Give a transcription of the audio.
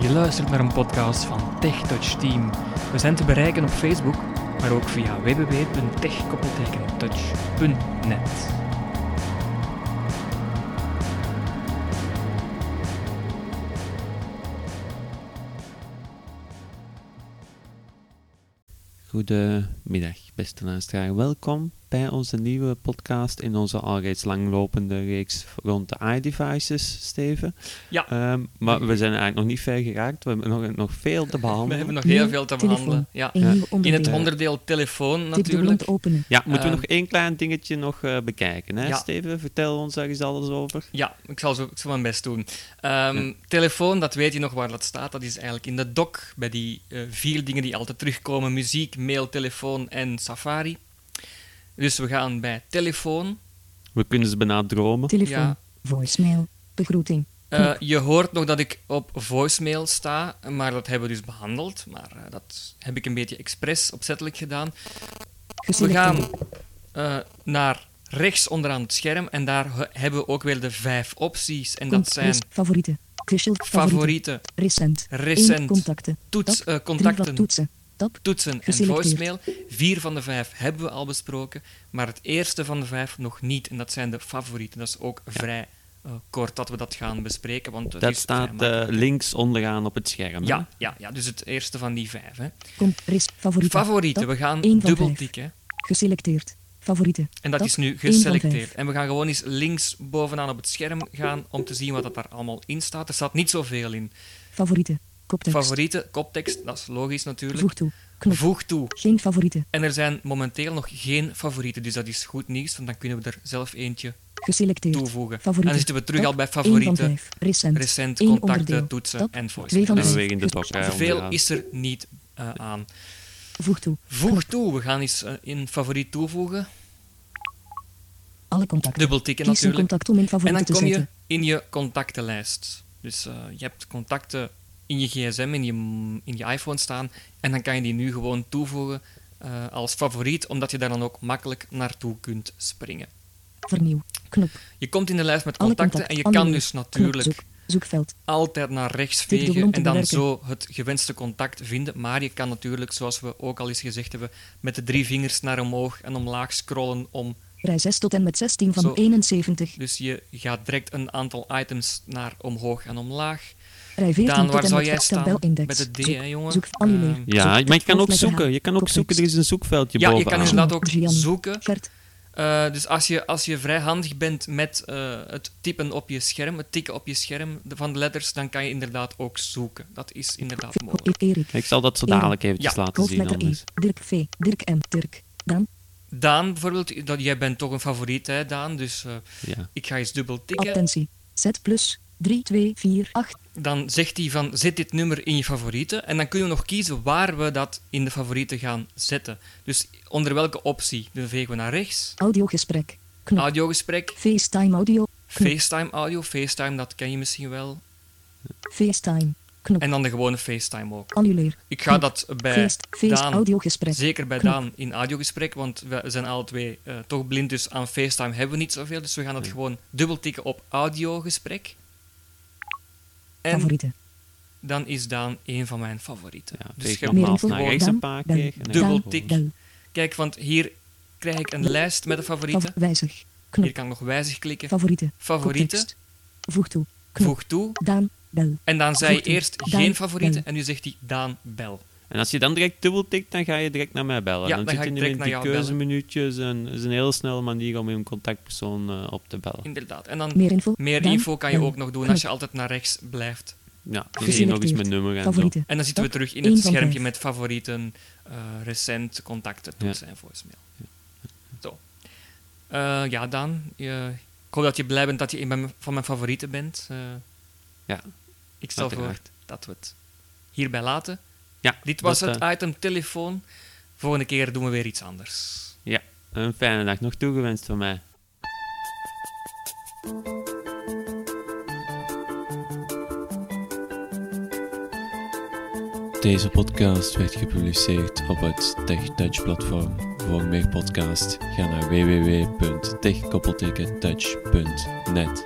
Je luistert naar een podcast van TechTouch Team. We zijn te bereiken op Facebook, maar ook via www.tech-touch.net. Goedemiddag, beste luisteraar. Welkom bij onze nieuwe podcast in onze al reeds langlopende reeks rond de iDevices, Steven. Ja. Ehm, maar we zijn eigenlijk nog niet ver geraakt. We hebben nog, nog veel te We behandelen. hebben nog heel veel te telefoon. behandelen. Ja. In het onderdeel telefoon Tip de natuurlijk. openen. Ja, moeten we Ehm, nog één klein dingetje nog eh, bekijken, hè, ja. Steven? Vertel ons daar eens alles over. Ja, ik zal, zo, ik zal mijn best doen. Ehm, Ja. Telefoon, dat weet je nog waar dat staat. Dat is eigenlijk in de doc bij die eh, vier dingen die altijd terugkomen: muziek, mail, telefoon en Safari. Dus we gaan bij telefoon. We kunnen ze bijna dromen. Telefoon. Ja. Voicemail. Begroeting. Eh, je hoort nog dat ik op voicemail sta, maar dat hebben we dus behandeld. Maar eh, dat heb ik een beetje expres opzettelijk gedaan. We gaan eh, naar rechts onderaan het scherm en daar he- hebben we ook weer de vijf opties. En dat zijn Favorieten. Favorieten. Recent. recent, contacten. toets, contacten, toetsen. Toetsen en voicemail. Vier van de vijf hebben we al besproken, maar het eerste van de vijf nog niet. En dat zijn de favorieten. Dat is ook vrij eh, kort dat we dat gaan bespreken, want het Dat is staat eh, links onderaan op het scherm. hè? Ja, ja, ja, dus het eerste van die vijf. Hè. Cont- res- Favorieten. Favorieten, we gaan dubbel tikken. Geselecteerd. Favorieten. En dat is nu geselecteerd. En we gaan gewoon eens links bovenaan op het scherm gaan om te zien wat dat daar allemaal in staat. Er staat niet zoveel in. Favorieten. Koptekst. Favorieten, koptekst, dat is logisch natuurlijk. Voeg toe. Knop. Voeg toe. Geen favorieten. En er zijn momenteel nog geen favorieten, dus dat is goed nieuws, want dan kunnen we er zelf eentje Geselecteerd. toevoegen. En dan zitten we terug al bij van favorieten. Recent. recent, contacten, onderdeel. toetsen en Twee voice. van Dus vijf. Vanwege de doc, hè, veel is er niet eh, aan. Voeg toe. Voeg toe, we gaan eens eh, in favoriet toevoegen. Alle contacten. Dubbel tikken een natuurlijk. contact om in En dan kom je in je contactenlijst. Dus eh, je hebt contacten in je gsm, in je, in je iPhone staan. En dan kan je die nu gewoon toevoegen eh, als favoriet, omdat je daar dan ook makkelijk naartoe kunt springen. Vernieuw. Knop. Je komt in de lijst met contacten en je kan dus Knop. natuurlijk Zoek. Zoekveld. altijd naar rechts vegen en dan zo het gewenste contact vinden. Maar je kan natuurlijk, zoals we ook al eens gezegd hebben, met de drie vingers naar omhoog en omlaag scrollen om Rij 6 tot en met 16 van Zo. 71. Dus je gaat direct een aantal items naar omhoog en omlaag. Rij 14 Daan, tot waar en zou met jij staan? Met de D, Zoek. hè, jongen? Zoek. Ehm, Ja, Zoek. maar je kan ook zoeken. Je kan ook zoeken. Er is een zoekveldje ja, je bovenaan. kan inderdaad ook Gian. zoeken. Gert. Eh, dus als je, als je vrij handig bent met eh, het typen op je scherm, het tikken op je scherm de- van de letters, dan kan je inderdaad ook zoeken. Dat is inderdaad mogelijk. Erik. Ik zal dat zo dadelijk eventjes Ja, laten zien E. anders. Dirk V. Dirk M. Dirk. Dan. Daan bijvoorbeeld, dat, jij bent toch een favoriet, hè, Daan? Dus eh, Ja. ik ga eens dubbel tikken. Attentie. Z plus 3, 2, 4, 8. Dan zegt hij van, zet dit nummer in je favorieten. En dan kunnen we nog kiezen waar we dat in de favorieten gaan zetten. Dus onder welke optie? Dan vegen we naar rechts. Audiogesprek. Knop. Audiogesprek, FaceTime audio. Knop. FaceTime audio. FaceTime, dat ken je misschien wel. FaceTime. Knop. En dan de gewone FaceTime ook. Annuleer. Ik ga dat bij Face, face Daan, audiogesprek. zeker bij Knop. Daan, in audiogesprek, want we zijn alle twee eh, toch blind, dus aan FaceTime hebben we niet zoveel. Dus we gaan het gewoon dubbel tikken op audiogesprek. En Favorieten. dan is Daan een van mijn favorieten. Ja, dus je info. naar rechts een paar keer. en dan Dubbel tik. Bel. Kijk, want hier krijg ik een lijst met de favorieten. Fav- wijzig. Hier Knop. kan ik nog wijzig klikken. Favorieten. Favorieten. Voeg toe. Knop. voeg toe. Daan. Bel. En dan zei je eerst Daan, geen favorieten bel. en nu zegt hij Daan Bel. En als je dan direct dubbel tikt, dan ga je direct naar mij bellen. Ja, dan, dan zit ga je nu direct in die keuzeminuutjes en dat is een heel snelle manier om je contactpersoon eh, op te bellen. Inderdaad. En dan Meer info. meer info kan je ook nog doen als je altijd naar rechts blijft. Ja, dan zie je nog eens mijn nummer en zo. En dan zitten we terug in het schermpje met favorieten, eh, recent, contacten, toetsen en voicemail. Zo. Eh, ja, Daan. je- ik hoop dat je blij bent dat je een van mijn- van mijn favorieten bent. Eh, Ja, ik stel voor dat we het hierbij laten. Ja, Dit was dat, het eh, item telefoon. Volgende keer doen we weer iets anders. ja, een fijne dag nog toegewenst van mij. Deze podcast werd gepubliceerd op het TechTouch-platform. Voor meer podcasts ga naar www.tech-touch.net.